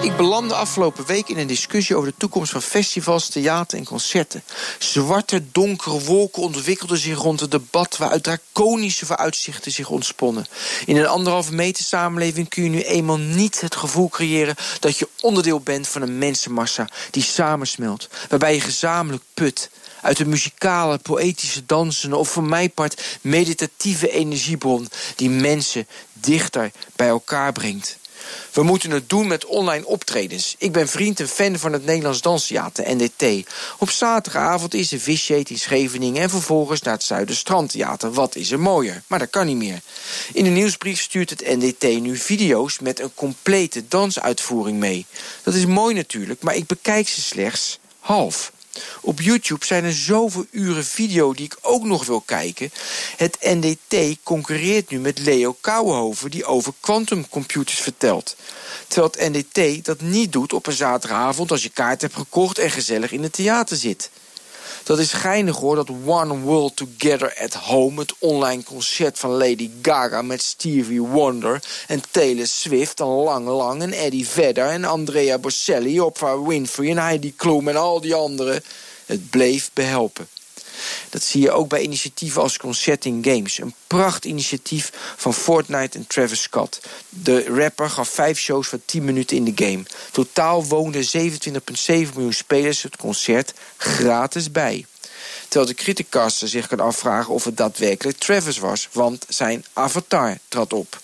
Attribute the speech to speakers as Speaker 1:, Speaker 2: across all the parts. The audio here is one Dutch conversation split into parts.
Speaker 1: Ik belandde afgelopen week in een discussie over de toekomst van festivals, theater en concerten. Zwarte, donkere wolken ontwikkelden zich rond het debat waaruit draconische vooruitzichten zich ontsponnen. In een anderhalve meter samenleving kun je nu eenmaal niet het gevoel creëren dat je onderdeel bent van een mensenmassa die samensmelt, waarbij je gezamenlijk put uit de muzikale, poëtische dansen of voor mij part meditatieve energiebron die mensen dichter bij elkaar brengt. We moeten het doen met online optredens. Ik ben vriend en fan van het Nederlands Danstheater, NDT. Op zaterdagavond is er visjeet in Scheveningen... en vervolgens naar het Zuiderstrandtheater. Wat is er mooier? Maar dat kan niet meer. In de nieuwsbrief stuurt het NDT nu video's... met een complete dansuitvoering mee. Dat is mooi natuurlijk, maar ik bekijk ze slechts half. Op YouTube zijn er zoveel uren video die ik ook nog wil kijken. Het NDT concurreert nu met Leo Kouwenhoven... die over quantumcomputers vertelt. Terwijl het NDT dat niet doet op een zaterdagavond... als je kaart hebt gekocht en gezellig in het theater zit. Dat is geinig hoor, dat One World Together at Home... het online concert van Lady Gaga met Stevie Wonder... en Taylor Swift en Lang Lang en Eddie Vedder... en Andrea Bocelli, Oprah Winfrey en Heidi Klum en al die anderen... het bleef behelpen. Dat zie je ook bij initiatieven als Concerting Games. Een pracht initiatief van Fortnite en Travis Scott. De rapper gaf vijf shows van 10 minuten in de game. Totaal woonden 27,7 miljoen spelers het concert gratis bij. Terwijl de criticaster zich kan afvragen of het daadwerkelijk Travis was, want zijn avatar trad op.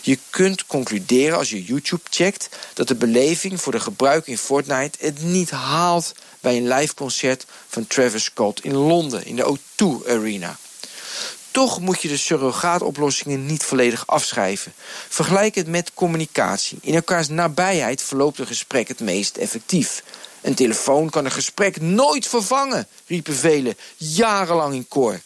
Speaker 1: Je kunt concluderen als je YouTube checkt dat de beleving voor de gebruiker in Fortnite het niet haalt bij een live concert van Travis Scott in Londen in de O2 Arena. Toch moet je de surrogaatoplossingen niet volledig afschrijven. Vergelijk het met communicatie. In elkaars nabijheid verloopt een gesprek het meest effectief. Een telefoon kan een gesprek nooit vervangen, riepen velen jarenlang in koor.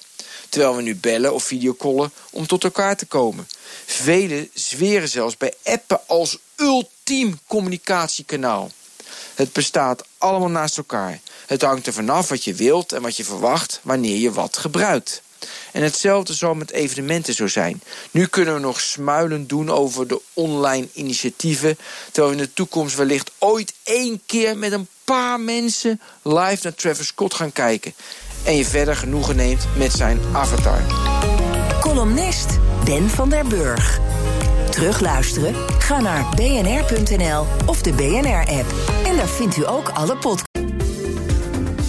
Speaker 1: Terwijl we nu bellen of videocallen om tot elkaar te komen. Velen zweren zelfs bij appen als ultiem communicatiekanaal. Het bestaat allemaal naast elkaar. Het hangt er vanaf wat je wilt en wat je verwacht wanneer je wat gebruikt. En hetzelfde zal met evenementen zo zijn. Nu kunnen we nog smuilen doen over de online initiatieven... terwijl we in de toekomst wellicht ooit één keer met een paar mensen... live naar Travis Scott gaan kijken. En je verder genoegen neemt met zijn avatar.
Speaker 2: Columnist Ben van der Burg. Terugluisteren? Ga naar bnr.nl of de BNR-app. En daar vindt u ook alle podcasts.